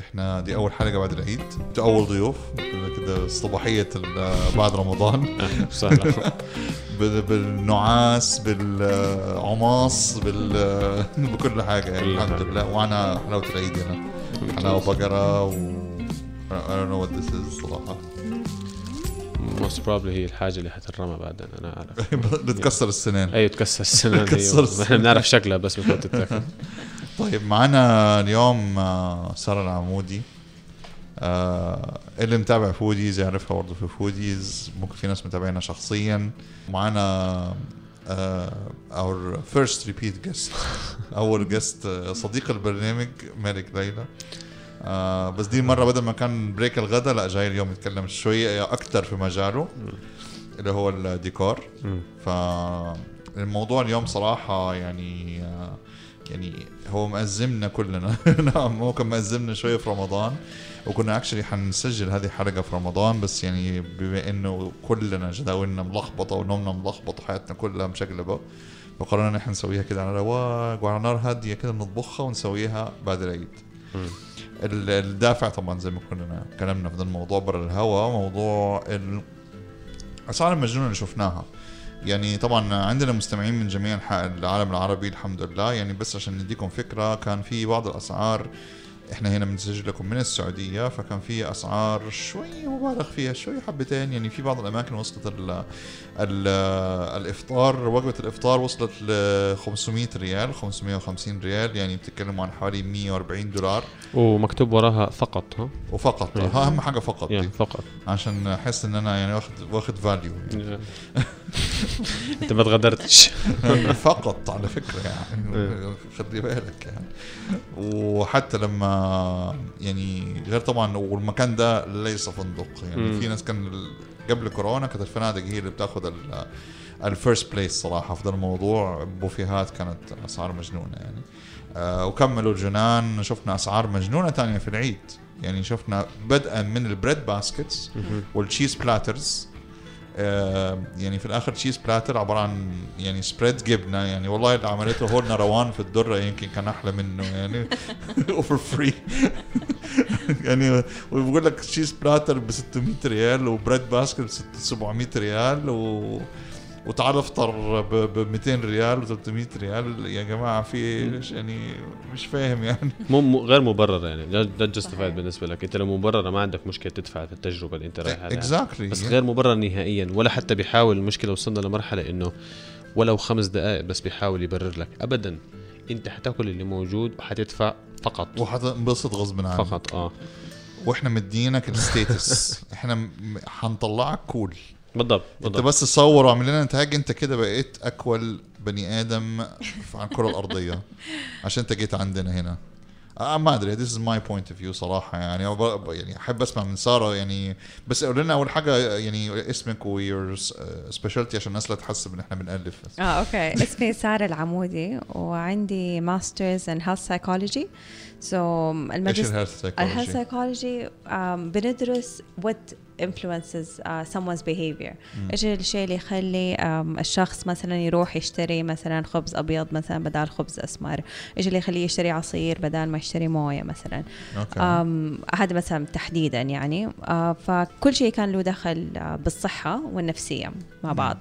إحنا دي أول حلقة بعد العيد. أنتوا أول ضيوف. كده صباحية بعد رمضان. بالنعاس بالعماص بال بكل حاجة. يعني الحمد. لله. وعنا حلاوه العيد هنا. حلاوه بقره و I don't know what this is صراحة most probably هي الحاجة اللي حترمى بعدين أنا أعرف. بتكسر السنين أيوه تكسر دي السنان. إحنا بنعرف شكلها بس بتفوت تتاكل طيب معنا اليوم آه، سارة العمودي. آه اللي متابع Foodies يعرفها برضه في Foodies ممكن في ناس متابعينها شخصيا. معنا آه our first repeat guest أول guest صديق البرنامج مالك ليلى. آه بس دي المره بدل ما كان break الغدا لا جاي اليوم يتكلم شوية أكثر في مجاله اللي هو الديكور. فالموضوع اليوم صراحة يعني آه، يعني هو مأزمنا كلنا. نعم هو كان مأزمنا شوية في رمضان وكنا اكشلي حنسجل هذه الحلقة في رمضان بس يعني بما إنه كلنا جداولنا ملخبطة ونومنا ملخبط وحياتنا كلها مشقلبة فقررنا نحن نسويها كده على رواق وعلى نار هادية كده نطبخها ونسويها بعد العيد. الدافع طبعا زي ما كنا كلامنا في ده الموضوع برا الهوا موضوع ال- الاسعار المجنونة اللي شفناها. يعني طبعا عندنا مستمعين من جميع أنحاء العالم العربي الحمد لله. يعني بس عشان نديكم فكرة كان في بعض الأسعار إحنا هنا بنسجل لكم من السعودية فكان في أسعار شوي مبالغ فيها شوي حبتين. يعني في بعض الأماكن وصلت ال ال الإفطار وجبة الإفطار وصلت ل 500 ريال 550 ريال. يعني بتتكلموا عن حوالي 140 دولار. ومكتوب وراها فقط ها؟ وفقط يعني- أهم حاجة فقط. يعني فقط. عشان أحس إن أنا يعني واخد واخد فاليو يعني. انت ما تغدرتش فقط على فكرة يعني خلي بالك يعني. وحتى لما يعني غير طبعا والمكان ده ليس فندق يعني. في ناس كان قبل كورونا كانت الفنادق هي اللي بتاخذ ال first place صراحة في ده الموضوع. بوفيهات كانت أسعار مجنونة يعني. آه وكملوا الجنان. شفنا أسعار مجنونة تانية في العيد. يعني شفنا بدءا من ال bread baskets وال cheese platters يعني في الآخر cheese platter عبارة عن يعني spread جبنة يعني والله اللي عملته هو نروان في الدرة يمكن كان أحلى منه يعني. اوفر فري يعني وبقول لك cheese platter ب 600 ريال و bread basket ب 700 ريال و وتعال افطر ب 200 ريال و300 ريال. يا جماعة في إيش يعني؟ مش فاهم يعني. مو غير مبرره يعني. ده justified بالنسبة لك. انت لو مبررة ما عندك مشكلة تدفع في التجربة اللي انت رايح عليها exactly بس غير مبرر نهائيا. ولا حتى بيحاول المشكلة وصلنا لمرحلة إنه ولو خمس دقائق بس بيحاول يبرر لك. ابدا. انت حتاكل اللي موجود وحتدفع فقط. وحتنبسط غصب عنك. فقط آه. وإحنا مدينك ال status إحنا حنطلعك cool بالضبط انت بالضبط. بس تصور واعمل لنا tag انت كده بقيت أ cool بني آدم على الكرة الأرضية. عشان انت جيت عندنا هنا. آه ما أدري this is my point of view صراحة يعني. أو ب- يعني أحب أسمع من سارة يعني. بس قول لنا أول حاجة يعني اسمك و your specialty عشان الناس لا تحسب إن إحنا بنألف آه okay. اسمي سارة العمودي وعندي masters in health psychology so إيش الماجستير ال health ال health psychology بندرس what influences uh, someone's behavior. إيش الشيء اللي يخلي um, الشخص مثلا يروح يشتري مثلا خبز أبيض مثلا بدل خبز أسمر. إيش اللي يخليه يشتري عصير بدل ما يشتري موية مثلا. أم، هذا مثلا تحديدا يعني. آه، فكل شيء كان له دخل آه، بالصحة والنفسية مع بعض.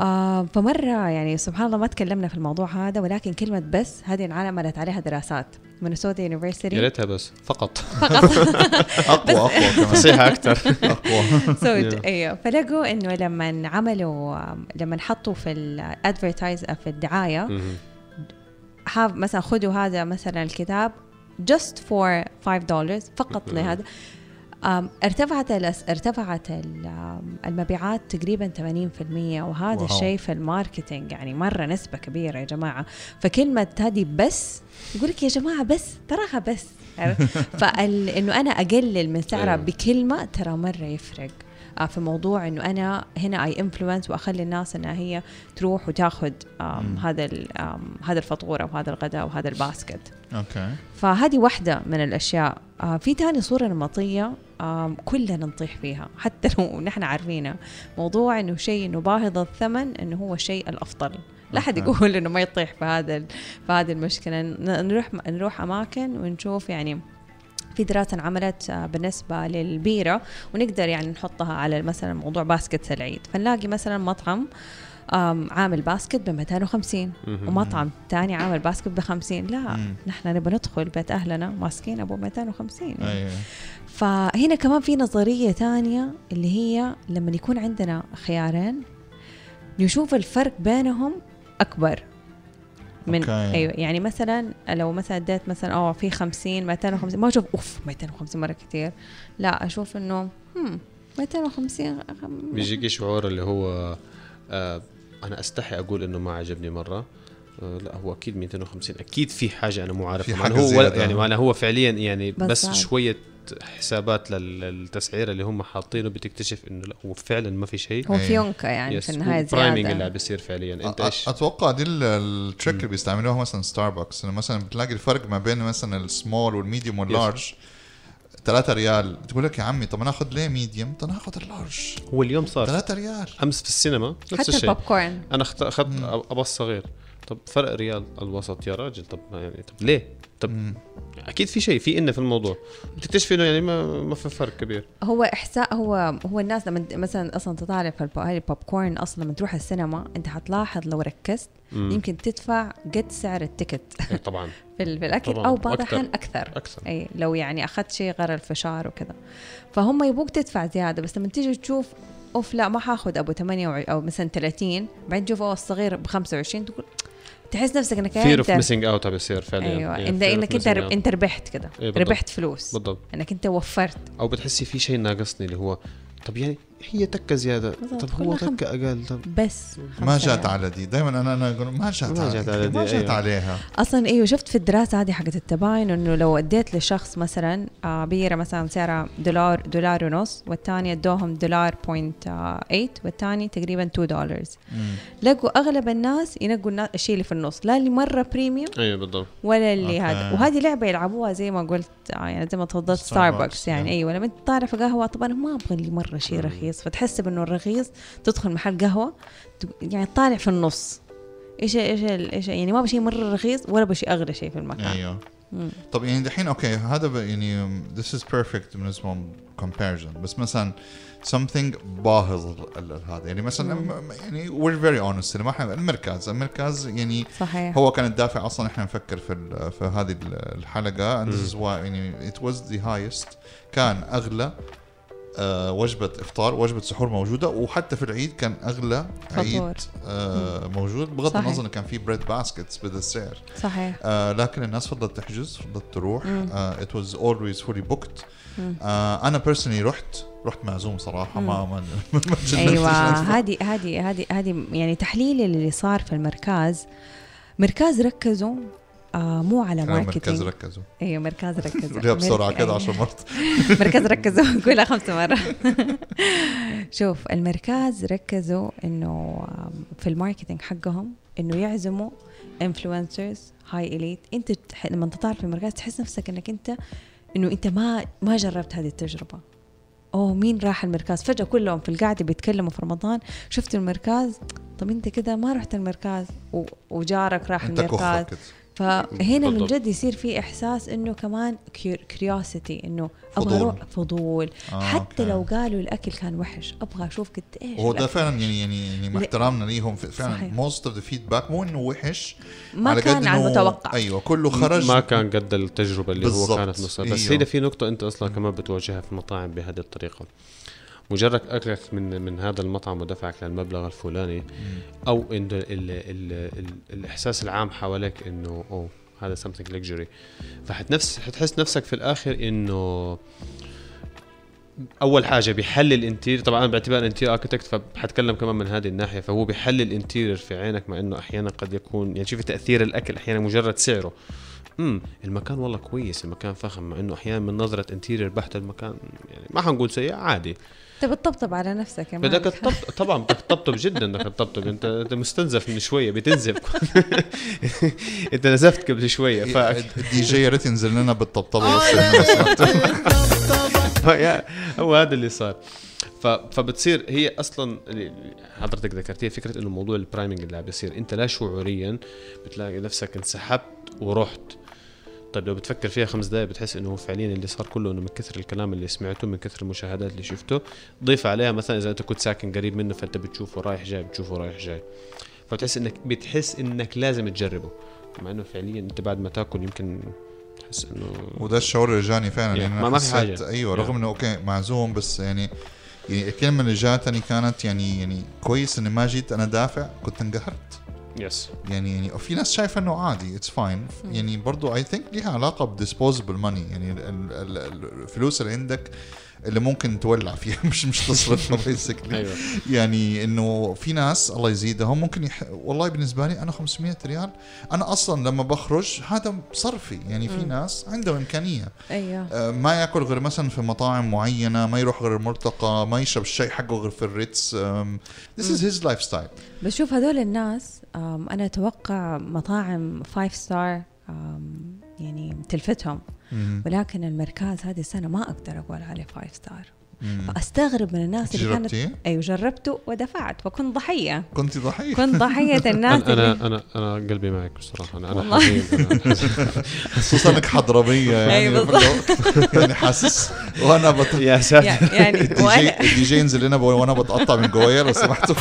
آه، فمرة يعني سبحان الله ما تكلمنا في الموضوع هذا ولكن كلمة بس هذه انعملت عليها دراسات مينيسوتا يا يونيفرسيتي ريتها بس. فقط. أقوى أقوى كمان. نصيحة أكثر. أقوى. سو أيوه. فلقوا إنه لما عملوا لما حطوا في الادفرتايز في الدعاية have مثلا خذوا هذا مثلا الكتاب just for 5 دولار فقط لهذا. ارتفعت. ارتفعت المبيعات تقريبا 80% وهذا. الشيء في ال marketing يعني مرة نسبة كبيرة يا جماعة فكلمه هذه بس يقول لك يا جماعة بس تراها بس فانه أنا أقلل من سعرها أيوة. بكلمه ترى مرة يفرق آه، في موضوع إنه أنا هنا I influence وأخلي الناس إنها هي تروح وتاخذ آم، هذا ال- آم، هذا الغداء وهذا ال basket okay فهذه واحدة من الأشياء آه في تاني صورة نمطية آه كلنا نطيح فيها حتى لو نحن عارفينها. موضوع إنه شيء إنه باهظ الثمن إنه هو الشيء الأفضل. لا حد. يقول إنه ما يطيح في هذا في هذه المشكلة. ن- نروح نروح أماكن ونشوف يعني في دراسة انعملت آه، بالنسبة للبيرة ونقدر يعني نحطها على مثلا موضوع basket العيد. فنلاقي مثلا مطعم عامل باسكت ب 250 مهم. ومطعم تاني عامل basket ب 50 لا. نحن نبغى ندخل بيت أهلنا ماسكين أبو 250 يعني. أيوه فهنا كمان في نظرية تانية اللي هي لما يكون عندنا خيارين نشوف الفرق بينهم أكبر من okay. أيوه يعني مثلا لو مثلا اديت مثلا آه في 50 250 ما أشوف أوف 250 مرة كثير لا أشوف إنه هم 250 أخ- بيجيكي شعور اللي هو آه أنا أستحي أقول إنه ما عجبني مرة. آه لا هو أكيد 250 أكيد في حاجة أنا مو في عارفها حاجة معنى هو زيادة. يعني معنى هو فعليا يعني بس بس. شوية حسابات لل- للتسعيرة اللي هم حاطينه بتكتشف إنه لا هو فعلا ما في شيء. هو إيه. فيونكة يعني في النهاية priming اللي زياده عم بيصير فعليا. أنت إيش؟ أتوقع دي ال- ال trick اللي بيستعملوها مثلا ستاربكس إنه مثلا بتلاقي الفرق ما بين مثلا ال small وال medium وال large 3 ريال. تقول لك يا عمي طب أنا آخذ ليه medium طب أنا آخذ ال large هو اليوم صار 3 ريال. أمس في السينما نفس حتى الشيء. البوب كورن أنا أخذت ابص صغير. طب فرق ريال الوسط يا راجل؟ طب ما يعني طب ليه؟ طب مم. أكيد في شيء في إن في الموضوع. بتكتشفي إنه يعني ما ما في فرق كبير. هو إحساء هو هو الناس لما مثلا أصلا تطالع في هاي البوب كورن أصلا لما تروح السينما أنت حتلاحظ لو ركزت مم. يمكن تدفع قد سعر ال ticket. إيه طبعا. في, ال- في الأكل طبعاً، أو بعض. الأحيان أكثر. أكثر. اي لو يعني أخذت شيء غير الفشار وكذا. فهم يبوك تدفع زيادة بس لما تيجي تشوف أوف لا ما حاخذ أبو 8 وع- أو مثلا 30 بعدين تشوف أوه الصغير ب 25 تقول تحس نفسك إنك fear of missing out بيصير فعليا أيوه يعني إنك أنت رب-. أنت ربحت كده إيه. ربحت فلوس بالضبط إنك أنت وفرت أو بتحسي في شيء ناقصني اللي هو طب يعني هي تكة زيادة. طب هو تكة أقل؟ طب بس ما جات ريال. على دي. دائما أنا أنا أقول ما جات ما على جات دي. على ما دي، جات أيوة. عليها. أصلا أيوه شفت في الدراسة هذه حقت التباين إنه لو أديت لشخص مثلا آه، بيرة مثلا سعرها دولار دولار ونص والثاني ادوهم دولار point 8 والثاني تقريبا 2 دولار. لقوا أغلب الناس ينقوا الشيء اللي في النص لا اللي مرة premium أيوه بالضبط. ولا اللي أوكي. هذا. وهذه لعبة يلعبوها زي ما قلت آه، يعني زي ما تفضلت ستاربكس، يعني. يعني. أيوه لما انت طالع في قهوة طب أنا ما أبغى اللي مرة شيء رخيص. فتحس انه الرخيص تدخل محل قهوة يعني طالع في النص. إيش إيش إيش يعني ما بشيء مرة رخيص ولا بشيء أغلى شيء في المكان. أيوه. مم. طب يعني دحين أوكي هذا يعني this is perfect بالنسبة comparison. بس مثلا something باهظ هذا. يعني مثلا مم. يعني we're very honest ما المركز. المركز يعني صحيح. هو كان الدافع أصلا إحنا نفكر في في هذه ال- الحلقة. And this is why يعني it was the highest. كان أغلى. آه وجبة إفطار وجبة سحور موجودة وحتى في العيد كان أغلى عيد. آه موجود بغض صحيح. النظر انه كان في بريد باسكتس بهذا السعر صحيح آه لكن الناس فضلت تحجز فضلت تروح always fully booked مم. آه أنا personally رحت رحت معزوم صراحة ما ما أيوه. هذه هذه هذه هذه يعني تحليل اللي صار في المركز مركز ركزوا آه مو على مركز marketing ركزوا. أيوه مركز ركزوا. قوليها بسرعة مرك- كده أيوة. عشر مرات مركز ركزوا قولها خمس مرات شوف المركز ركزوا إنه في ال marketing حقهم إنه يعزموا influencers high elite أنت تح- لما تطالع في المركز تحس نفسك إنك أنت إنه أنت ما ما جربت هذه التجربة. أوه مين راح المركز؟ فجأة كلهم في القعده بيتكلموا في رمضان. شفت المركز؟ طب أنت كده ما رحت المركز و- وجارك راح أنت المركز. فهنا من. جد يصير في إحساس إنه كمان curiosity إنه أبغى فضول. أروح فضول آه، حتى أوكي. لو قالوا الأكل كان وحش أبغى أشوف قد إيش وهو ده. فعلا يعني يعني يعني مع احترامنا ليهم فعلا. most of the feedback مو إنه وحش ما على كان على المتوقع أيوه كله خرج ما كان قد التجربة اللي بالضبط. هو كانت مصر بس أيوه. هي في نقطة أنت أصلا كمان بتواجهها في المطاعم بهذه الطريقة مجرد اكلك من من هذا المطعم ودفعك للمبلغ الفلاني أو انه ال ال ال الإحساس العام حواليك إنه أوه هذا something luxury. فحتنفس حتحس نفسك في الآخر إنه أول حاجة بيحلل ال interior طبعا أنا باعتبار interior architect فحتكلم كمان من هذه الناحية فهو بيحلل ال interior في عينك مع إنه أحيانا قد يكون يعني شوفي تأثير الأكل أحيانا مجرد سعره. امم المكان والله كويس المكان فخم مع إنه أحيانا من نظرة interior بحت المكان يعني ما حنقول سيء عادي. انت بتطبطب على نفسك كمان بدك تطبطب. طبعا بدك تطبطب جدا بدك تطبطب. انت انت مستنزف من شوية بتنزف. انت نزفت قبل شوية ف الدي جي يا ريت ينزل لنا بالطبطبة. بس. يا- هو هذا اللي صار. ف... فبتصير هي أصلا اللي حضرتك ذكرتيها فكرة إنه موضوع ال priming اللي عم بيصير. أنت لا شعوريا بتلاقي نفسك انسحبت ورحت. طيب لو بتفكر فيها خمس دقائق بتحس إنه فعليا اللي صار كله إنه من كثر الكلام اللي سمعته من كثر المشاهدات اللي شفته ضيف عليها مثلا إذا أنت كنت ساكن قريب منه فأنت بتشوفه رايح جاي بتشوفه رايح جاي فبتحس انك بتحس إنك لازم تجربه مع إنه فعليا أنت بعد ما تاكل يمكن تحس إنه وده الشعور اللي جاني فعلا. يعني ما- ما في حاجة. أيوه. رغم إنه أوكي معزوم بس يعني يعني الكلمة اللي جاتني كانت يعني يعني كويس إني ما جيت أنا دافع كنت انقهرت yes يعني يعني في ناس شايفة إنه عادي it's fine يعني برضو I think ليها علاقة ب disposable money يعني ال- ال- ال- الفلوس اللي عندك اللي ممكن تولع فيها مش مش تصرفها basically أيوه. يعني إنه في ناس الله يزيدهم ممكن يح... والله بالنسبة لي أنا 500 ريال أنا أصلا لما بخرج هذا صرفي. يعني في ناس عندهم إمكانية. أيوه. آه، ما يأكل غير مثلا في مطاعم معينة ما يروح غير المرتقى ما يشرب الشاي حقه غير في الريتس. آم، this is his lifestyle. بس شوف هذول الناس أنا أتوقع مطاعم five star يعني تلفتهم. مم. ولكن المركز هذه السنة ما أقدر أقول عليه five star. فأستغرب من الناس اللي كانت جربتي؟ أيوه جربته ودفعت فكنت ضحية. كنت ضحية؟ كنت ضحية الناس أنا اللي أنا أنا, أنا قلبي معك بصراحة أنا أنا خصوصا إنك حضرميه يعني أيوة. يعني حاسس وأنا بت... يا ساتر. يع- يعني الدي جي ينزل هنا وأنا بتقطع من جوايا لو سمحتوا.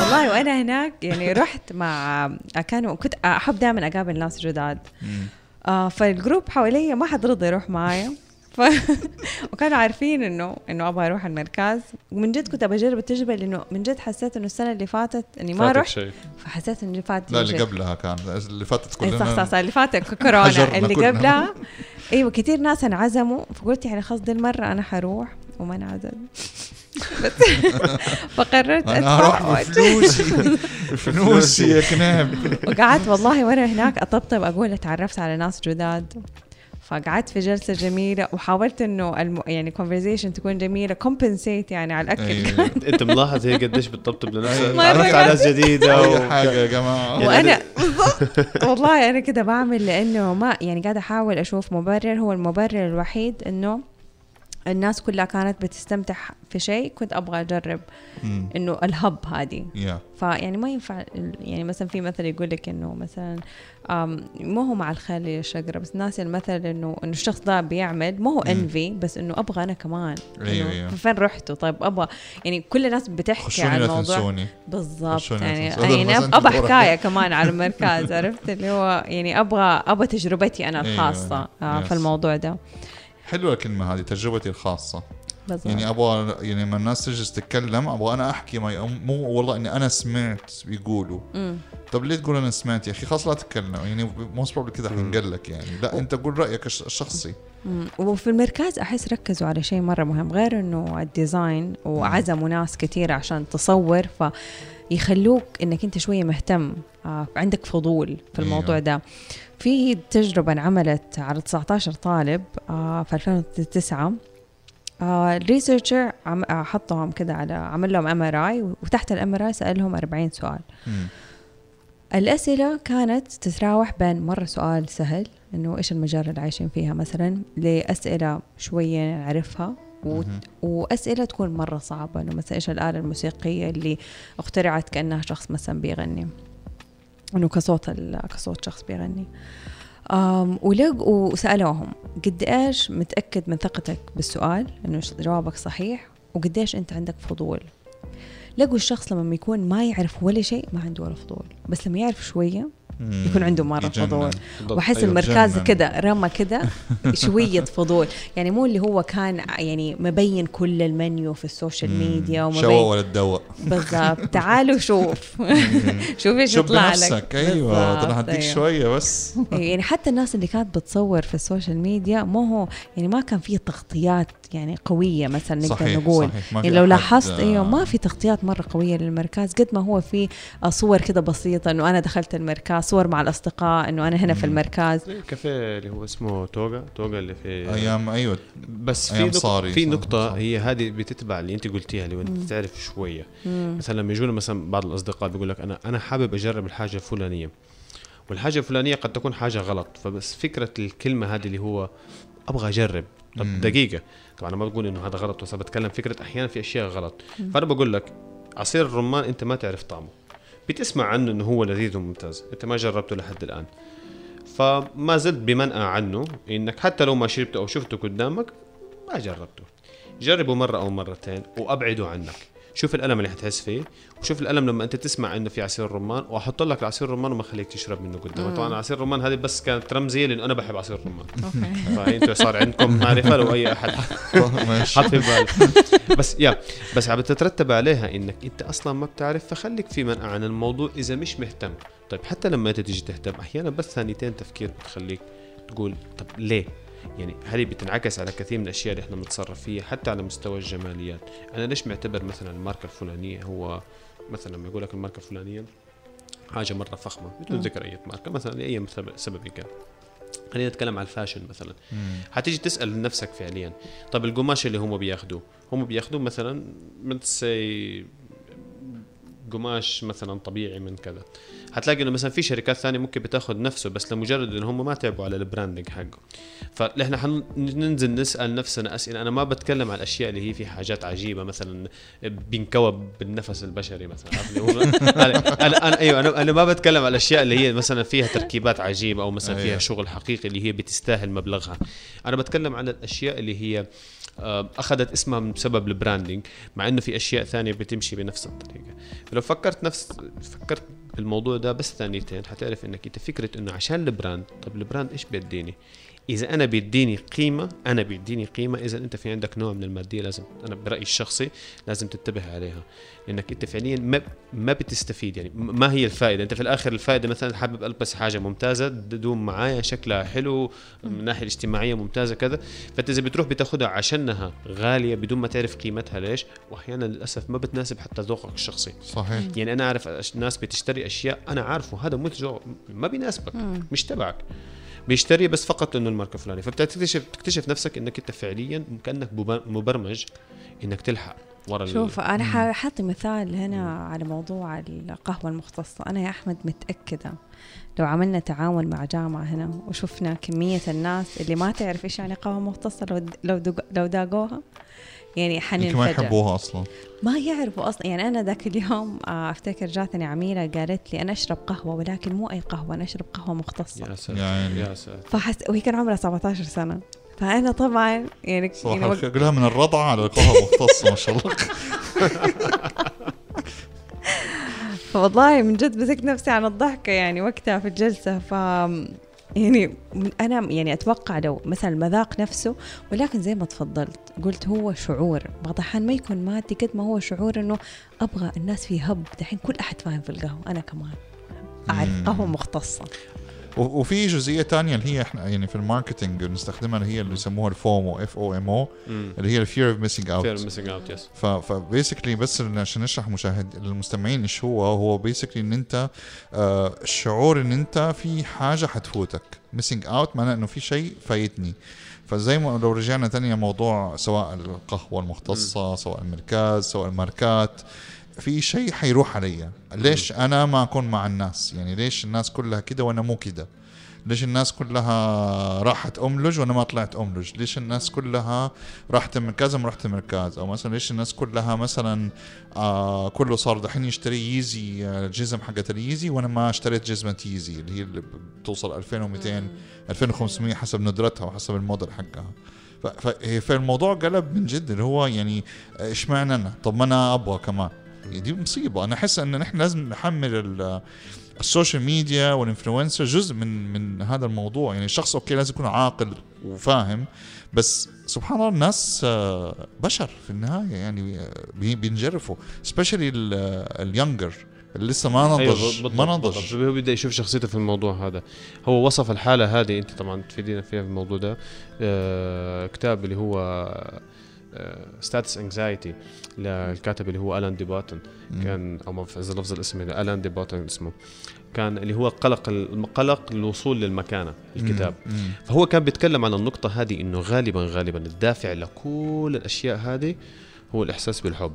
والله وأنا هناك يعني رحت مع كانوا كنت أحب دائما أقابل ناس جداد. آه فال group حواليا ما حد رضى يروح معايا. ف... وكانوا عارفين انه إنه أبغى أروح المركز. ومن جد كنت بجرب التجربة لأنه من جد حسيت إنه السنة اللي فاتت إني ما رحت. فحسيت انه اللي فات لا اللي. قبلها كان. اللي فاتت اي كلنا صح صح صح اللي فاتت كورونا. اللي. قبلها. أيوه كثير ناس انعزموا. فقلت يعني خلاص دي المرة أنا حروح. وما انعزم. فقررت أنا أروح بفلوسي فلوسي. يا كناب. وقعدت والله وأنا هناك أطبطب أقول أتعرفت على ناس جداد. فقعدت في جلسة جميلة وحاولت إنه الم... يعني conversation تكون جميلة compensate يعني على الأكل. أيوة. أنت ملاحظ هي قديش بتطبطب لنفسها؟ تعرفت على ناس جديدة و... حاجة يا جماعة. وأنا بالضبط والله أنا كده بعمل لأنه ما يعني قاعدة أحاول أشوف مبرر هو المبرر الوحيد إنه الناس كلها كانت بتستمتع في شيء كنت أبغى أجرب. إنه الهب هذه. يا فيعني ما ينفع يعني مثلا في مثل يقول لك إنه مثلا مو هو مع الخيل الشقره بس ناسي المثل إنه إنه الشخص ده بيعمل مو هو انفي بس إنه أبغى أنا كمان. أيوة، إنه أيوة. فين رحتوا طيب أبغى. يعني كل الناس بتحكي عن الموضوع. بالضبط. يعني, يعني أبغى حكاية. كمان على المركز عرفت؟ اللي هو يعني أبغى أبغى تجربتي أنا أيوة، الخاصة yes. في الموضوع ده. حلوة الكلمة هذه تجربتي الخاصة. بالضبط. يعني أبغى يعني لما الناس تجلس تتكلم أبغى أنا أحكي ما مو والله إني أنا سمعت بيقولوا مم. طب ليه تقول أنا سمعت يا أخي؟ خلاص لا تتكلم. يعني most probably كذا حنقل لك يعني. لا أنت قول رأيك الش- الشخصي. مم. وفي المركز أحس ركزوا على شيء مرة مهم غير إنه ال design وعزموا ناس كثير عشان تصور فيخلوك إنك أنت شوية مهتم آه عندك فضول في الموضوع أيوة. ده. في تجربة انعملت على 19 طالب آه في 2009 آه ال researcher آه حطهم كده على عمل لهم MRI وتحت ال MRI سألهم 40 سؤال. الأسئلة كانت تتراوح بين مرة سؤال سهل إنه إيش المجال اللي عايشين فيها مثلا لأسئلة شوية نعرفها و... وأسئلة تكون مرة صعبة إنه مثلا إيش الآلة الموسيقية اللي اخترعت كأنها شخص مثلا بيغني. إنه كصوت. كصوت شخص بيغني ولق وسألوهم قد إيش متأكد من ثقتك بالسؤال إنه جوابك صحيح وقد إيش أنت عندك فضول لقوا الشخص لما يكون ما يعرف ولا شيء ما عنده ولا فضول بس لما يعرف شوية مم. يكون عنده مرة يجنن. فضول. وأحس أيوة. المركز. كده رمى كده شوية فضول. يعني مو اللي هو كان يعني مبين كل المنيو في ال social media ومبين ولا الدواء بالضبط. تعالوا شوف. شوف إيش يطلع لك. بنفسك. أيوه أنا هديك أيوة. شوية بس. يعني حتى الناس اللي كانت بتصور في ال social media مو هو يعني ما كان في تغطيات يعني قوية مثلا نقدر صحيح نقول. صحيح. ما في يعني لو لاحظت آه، أيوه ما في تغطيات مرة قوية للمركز. قد ما هو في صور كده بسيطة إنه أنا دخلت المركز صور مع الأصدقاء إنه أنا هنا في مم. المركز. زي الكافيه اللي هو اسمه توغا. توغا اللي في أيام أيوه. بس في أيام نقطة صاري، في نقطة صح. هي هذه بتتبع اللي أنت قلتيها اللي هو أنت تعرف شوية. مثلا لما يجونا مثلا بعض الأصدقاء بيقول لك أنا أنا حابب أجرب الحاجة الفلانية. والحاجة الفلانية قد تكون حاجة غلط. فبس فكرة الكلمة هذه اللي هو أبغى أجرب. طب مم. طبعا أنا ما بقول إنه هذا غلط بس بتكلم فكرة أحيانا في أشياء غلط. فأنا بقول لك عصير الرمان أنت ما تعرف طعمه. بتسمع عنه إنه هو لذيذ وممتاز. أنت ما جربته لحد الآن. فما زلت بمنأى عنه إنك حتى لو ما شربته أو شفته قدامك ما جربته. جربه مرة أو مرتين وأبعده عنك. شوف الألم اللي حتحس فيه وشوف الألم لما أنت تسمع إنه في عصير رمان وأحط لك العصير الرمان وما خليك تشرب منه قدامك طبعا عصير الرمان هذه بس كانت رمزية لأنه أنا بحب عصير الرمان أوكي. فإنتوا صار عندكم معرفة لو أي أحد ماشي. حط في بالك بس يا بس عم تترتب عليها إنك أنت أصلا ما بتعرف فخليك في منأى عن الموضوع إذا مش مهتم. طيب حتى لما انت تيجي تهتم أحيانا بس ثانيتين تفكير بتخليك تقول طب ليه؟ يعني هذه بتنعكس على كثير من الأشياء اللي إحنا بنتصرف فيها حتى على مستوى الجماليات. أنا ليش معتبر مثلا الماركة الفلانية هو مثلا لما يقول لك الماركة الفلانية حاجة مرة فخمة بدون ذكر أي ماركة مثلا لأي سبب- سبب كان. خلينا نتكلم على الفاشن مثلا. حتيجي تسأل نفسك فعليا طب القماش اللي هم بياخذوه هم بياخذوه مثلا من سي قماش مثلا طبيعي من كذا حتلاقي إنه مثلا في شركات ثانية ممكن بتاخذ نفسه بس لمجرد انه هم ما تعبوا على البراندنج حقه فنحن حننزل نسأل نفسنا أسئلة أنا ما بتكلم عن الأشياء اللي هي في حاجات عجيبة مثلا بينكوب بالنفس البشري مثلا؟ هو- أنا أنا- أيوه أنا أنا ما بتكلم عن الأشياء اللي هي مثلا فيها تركيبات عجيبة أو مثلا فيها أيوة. شغل حقيقي اللي هي بتستاهل مبلغها أنا بتكلم عن الأشياء اللي هي أخذت اسمها بسبب ال branding مع إنه في أشياء ثانية بتمشي بنفس الطريقة. فلو فكرت نفس فكرت بالموضوع ده بس ثانيتين حتعرف إنك أنت فكرة إنه عشان ال brand طب ال brand إيش بيديني؟ إذا أنا بيديني قيمة أنا بيديني قيمة إذا أنت في عندك نوع من المادية لازم أنا برأيي الشخصي لازم تنتبه عليها لأنك أنت فعليا ما ما بتستفيد يعني ما هي الفائدة؟ أنت في الآخر الفائدة مثلا حابب ألبس حاجة ممتازة تدوم معايا شكلها حلو من الناحيه الاجتماعيه ممتازة كذا فأنت إذا بتروح بتاخدها عشانها غالية بدون ما تعرف قيمتها ليش؟ واحيانا للأسف ما بتناسب حتى ذوقك الشخصي. صحيح. يعني أنا أعرف ناس بتشتري أشياء أنا عارفه هذا منتج ما بيناسبك مش تبعك. بيشتري بس فقط إنه الماركه الفلانيه فبتكتشف تكتشف نفسك إنك أنت فعليا كأنك مبر- مبرمج إنك تلحق ورا ال- شوف أنا ح- حاعطي مثال هنا على موضوع القهوة المختصة. أنا يا أحمد متأكدة لو عملنا تعاون مع جامعة هنا وشفنا كمية الناس اللي ما تعرف إيش يعني قهوة مختصة لو لو لو داقوها يعني يمكن ما يحبوها أصلا. ما يعرفوا أصلا. يعني أنا ذاك اليوم آه، أفتكر جاتني عميلة قالت لي أنا أشرب قهوة ولكن مو أي قهوة أنا أشرب قهوة مختصة. يا ساتر يعني. يا ساتر. فحس وهي كان عمرها 17 سنة. فأنا طبعا يعني, يعني صراحة وق- قولها من الرضعه على القهوه مختصة ما شاء الله. فوالله من جد مسكت نفسي عن الضحكة يعني وقتها في الجلسة. ف يعني أنا يعني أتوقع لو مثلا المذاق نفسه ولكن زي ما تفضلت قلت هو شعور. بعض الأحيان ما يكون مادي قد ما هو شعور إنه أبغى الناس في hype. دحين كل أحد فاهم في القهوة أنا كمان. قهوة مختصة. و- وفي جزئية تانية اللي هي إحنا يعني في ال marketing بنستخدمها اللي هي اللي يسموها ال FOMO F O M O اللي هي ال fear of missing fear out missing out yes ف basically بس عشان نشرح مشاهد المستمعين إيش هو هو basically إن أنت آه الشعور إن أنت في حاجة حتفوتك. missing out معناه إنه في شيء فايتني. فزي ما لو رجعنا تاني موضوع سواء القهوة المختصة سواء المركز سواء الماركات في شيء حيروح علي. ليش أنا ما أكون مع الناس؟ يعني ليش الناس كلها كده وأنا مو كده؟ ليش الناس كلها راحت أملج وأنا ما طلعت أملج؟ ليش الناس كلها راحت المركز وما رحت المركز أو مثلا ليش الناس كلها مثلا آه كله صار دحين يشتري ييزي آه، الجزم حقت الييزي وأنا ما اشتريت جزمة ييزي اللي هي اللي بتوصل 2200 2500 حسب ندرتها وحسب الموديل حقها. فالموضوع قلب من جد اللي هو يعني آه، اشمعنى أنا؟ طب ما أنا أبغى كمان. دي مصيبة. أنا أحس إن نحن لازم نحمل ال- social media وال influencer جزء من من هذا الموضوع. يعني الشخص okay لازم يكون عاقل وفاهم بس سبحان الله الناس آه، بشر في النهاية يعني آه، بي- بينجرفوا specially ال younger اللي لسه ما نضج أيوة ما نضج. هو بيبدأ يشوف شخصيته في الموضوع هذا. هو وصف الحالة هذه أنت طبعا تفيدينا فيها في الموضوع ده. آه كتاب اللي هو Status Anxiety للكاتب اللي هو Alain de Botton كان أو ما اذا لفظ الاسم Alain de Botton اسمه. كان اللي هو قلق القلق للوصول للمكانة الكتاب. مم. مم. فهو كان بيتكلم عن النقطة هذه إنه غالبا غالبا الدافع لكل الأشياء هذه هو الإحساس بالحب.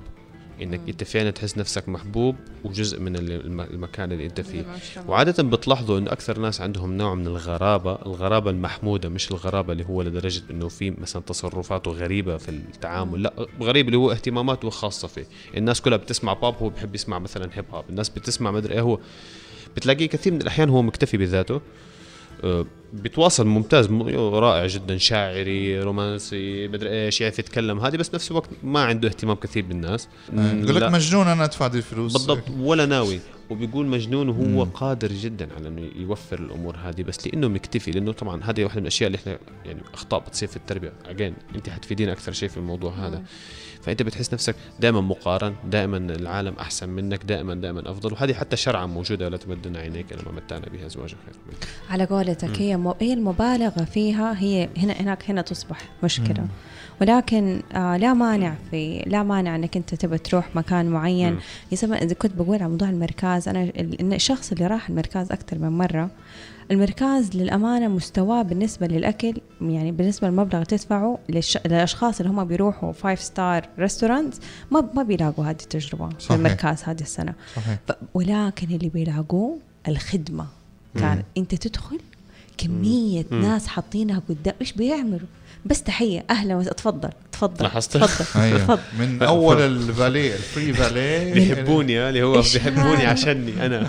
إنك أنت فعلا تحس نفسك محبوب وجزء من الم- المكان اللي أنت فيه. وعادة بتلاحظوا إنه أكثر ناس عندهم نوع من الغرابة، الغرابة المحمودة مش الغرابة اللي هو لدرجة إنه في مثلا تصرفاته غريبة في التعامل، لا غريب اللي هو اهتماماته خاصة فيه، الناس كلها بتسمع باب هو بحب يسمع مثلا هيب هوب، الناس بتسمع مدري إيه هو بتلاقيه كثير من الأحيان هو مكتفي بذاته. آه، بتواصل ممتاز رائع جدا شاعري رومانسي مدري إيش يعرف يتكلم. هذه بس نفس الوقت ما عنده اهتمام كثير بالناس. يقول لك لا. مجنون أنا أدفع دي الفلوس. بالضبط. ولا ناوي. وبيقول مجنون وهو قادر جدا على إنه يوفر الأمور هذه بس لأنه مكتفي لأنه طبعا هذه واحدة من الأشياء اللي إحنا يعني أخطاء بتصير في التربية. اجين أنت حتفيدينا أكثر شيء في الموضوع هذا. فأنت بتحس نفسك دائما مقارن دائما العالم أحسن منك دائما دائما أفضل. وهذه حتى شرعا موجودة ولا تمدن عينيك لما متعنا بها ازواج خير منك. على قولتك هي هي المبالغة فيها هي هنا هناك هنا تصبح مشكلة. ولكن آه لا مانع في لا مانع إنك أنت تبى تروح مكان معين. مم. يا إذا كنت بقول على موضوع المركز أنا الشخص اللي راح المركز أكثر من مرة المركز للأمانة مستواه بالنسبة للأكل يعني بالنسبة للمبلغ اللي تدفعه للش... للأشخاص اللي هم بيروحوا five star restaurant ما ما بيلاقوا هذه التجربة في صحيح. المركز هذه السنة. صحيح. ف... ولكن اللي بيلاقوه الخدمة. كان أنت تدخل كمية مم. ناس حاطينها قدام إيش بيعملوا؟ بس تحية أهلا وسهلا تفضل تفضل لاحظت؟ تفضل أيوه. تفضل. من أول الفالي ال free valet بيحبوني ها، اللي هو بيحبوني؟ عشاني أنا.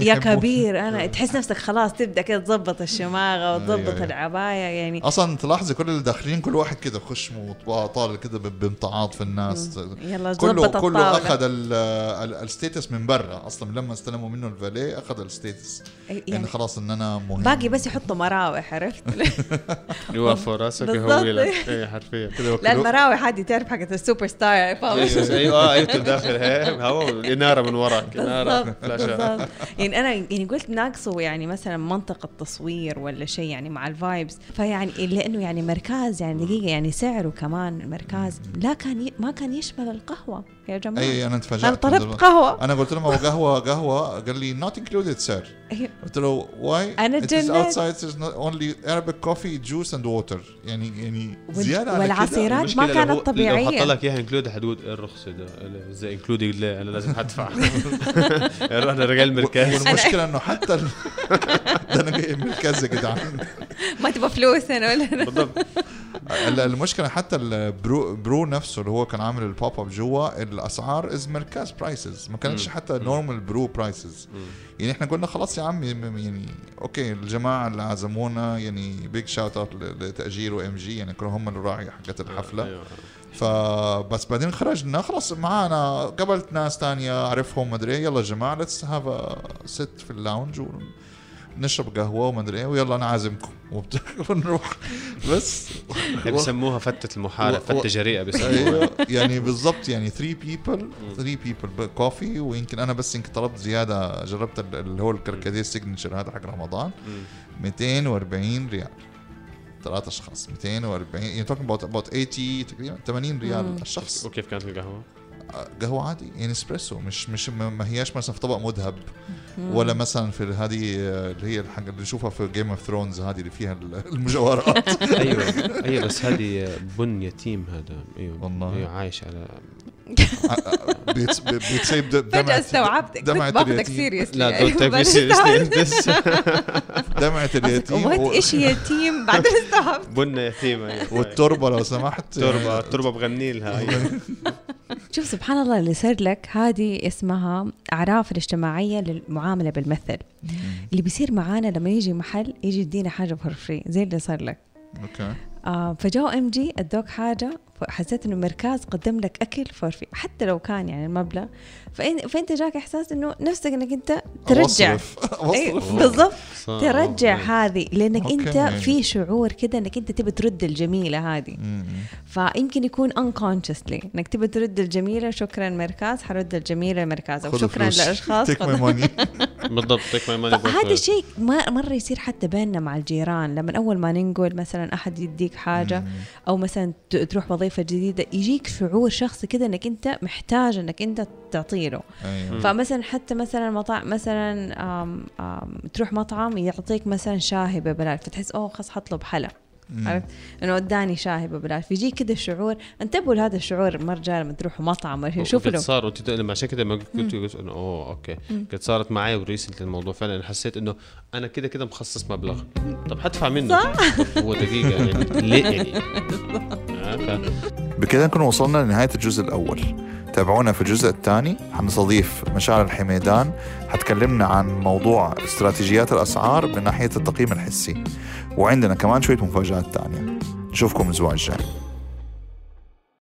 yeah. كبير أنا تحس نفسك خلاص تبدأ كده تظبط الشماغة وتظبط أيوة، أيوة. العباية يعني. أصلا تلاحظي كل اللي داخلين كل واحد كده خشم وطالع كده بامتعاض في الناس. يلا كله كله أخذ ال- ال- status من برا. أصلا لما استلموا منه الفالي أخذ ال status. يعني يعني خلاص إن أنا مهم. باقي بس يحطوا مراوح عرفت؟ يوقفوا راسك. يهوي لك. إيه حرفيا. كده المراوح هذه تعرف حقت السوبر ستار فاهم؟ أيوه أيوه أيوه داخل هوا اناره من وراك اناره flashات يعني أنا يعني قلت ناقصه يعني مثلا منطقة تصوير ولا شيء يعني مع ال vibes فيعني لأنه يعني مركز يعني دقيقة يعني سعره كمان المركز لا كان. ما كان يشمل القهوة يا جماعة. أي أنا اتفاجأت أنا طلبت قهوة. أنا قلت لهم هو قهوة قهوة. قال لي not included sir. أيوه. قلت له why? أنا it is اتجننت. outside. There's not only Arabic coffee juice and water. يعني يعني وال- زيادة والعصيرات ما كانت هو- لو طبيعية. حط لك إياها include حتقول إيه الرخص ده؟ إزاي including ليه أنا لازم ادفع رحنا رجال المركز والمشكلة إنه حتى ال... ده أنا جاي من مركز يا جدعان. ما تبغى فلوس أنا ولا. بالضبط. ال- المشكلة حتى ال Brew Brew نفسه اللي هو كان عامل ال pop up جوا الأسعار as مركز prices ما كانتش. حتى normal Brew prices يعني إحنا قلنا خلاص يا عمي م- يعني okay الجماعة اللي عزمونا يعني big shout out لتأجير و MG يعني كانوا هم الراعي حقت الحفلة. أيوة. فبس بعدين خرجنا خلاص معانا قابلت ناس تانية اعرفهم مدري إيه. يلا يا جماعة let's have sit في ال lounge ونشرب قهوة ومدري إيه ويلا أنا عازمكم ونروح بس. بيسموها فتة المحارب فتة جريئة بيسموها أيوه. يعني بالضبط يعني 3 people 3 people coffee ويمكن أنا بس يمكن طلبت زيادة جربت ال- اللي هو الكركديه signature هذا حق رمضان. 240 ريال. ثلاث أشخاص. 240 يعني talking about about 80 تقريبا 80 ريال. الشخص. وكيف كانت القهوة؟ قهوة عادي يعني اسبريسو مش مش ما هياش مثلا في طبق مذهب ولا مثلا في هذه اللي هي الحاجة اللي نشوفها في Game of Thrones هذه اللي فيها المجوهرات. أيوه أيوه بس هذه بن يتيم هذا. أيوه والله. أيوه عايش على بيتس- بيتسيب د- فجأة دمعة استوعبت. كنت دمعة باخذك اليتيم. seriously لا don't take me seriously دمعة اليتيم what إيش يتيم؟ بعدين استوعبت. بن يتيمة أيوة. والتربة لو سمحت. التربة التربة بغني لها أيوه. شوف سبحان الله اللي صار لك هذه اسمها أعراف الاجتماعية للمعاملة بالمثل. اللي بيصير معانا لما يجي محل يجي يدينا حاجة for free زي اللي صار لك. okay. آه فجاء MG ادوك حاجة حسيت إنه مركز قدم لك أكل for free حتى لو كان يعني المبلغ فإن فإنت جاك إحساس إنه نفسك إنك أنت ترجع أوصرف. بالضبط. ترجع. هذه لأنك okay. أنت في شعور كده إنك أنت تبي ترد الجميلة هذه. فيمكن يكون unconsciously إنك تبي ترد الجميلة شكرا مركز حرد الجميلة مركز أو شكرا money. بالضبط take my money فهذا الشيء ما مرة يصير حتى بيننا مع الجيران لما أول ما ننقل مثلا أحد يديك حاجة أو مثلا تروح وظيفة جديدة يجيك شعور شخصي كده إنك أنت محتاج إنك أنت تعطي له أيوه. فمثلا حتى مثلا مطاعم مثلا آم آم تروح مطعم يعطيك مثلا شاهي ببلاش فتحس أوه خلاص حطلب حلا. عرفت؟ إنه اداني شاهي ببلاش. فيجي كده الشعور انتبهوا لهذا الشعور مرة لما تروحوا مطعم ولا شيء شوفوا قد صار لما عشان كده لما قلت قلت إنه أوه أوكي. قد صارت معي وريسنت الموضوع فعلا حسيت إنه أنا كده كده مخصص مبلغ. طب حدفع منه. طب هو دقيقة يعني ليه يعني؟ بكده نكون وصلنا لنهاية الجزء الأول. تابعونا في الجزء الثاني. حنستضيف مشاعر الحميدان. حتكلمنا عن موضوع استراتيجيات الأسعار من ناحية التقييم الحسي. وعندنا كمان شوية مفاجآت تانية. نشوفكم الأسبوع الجاي.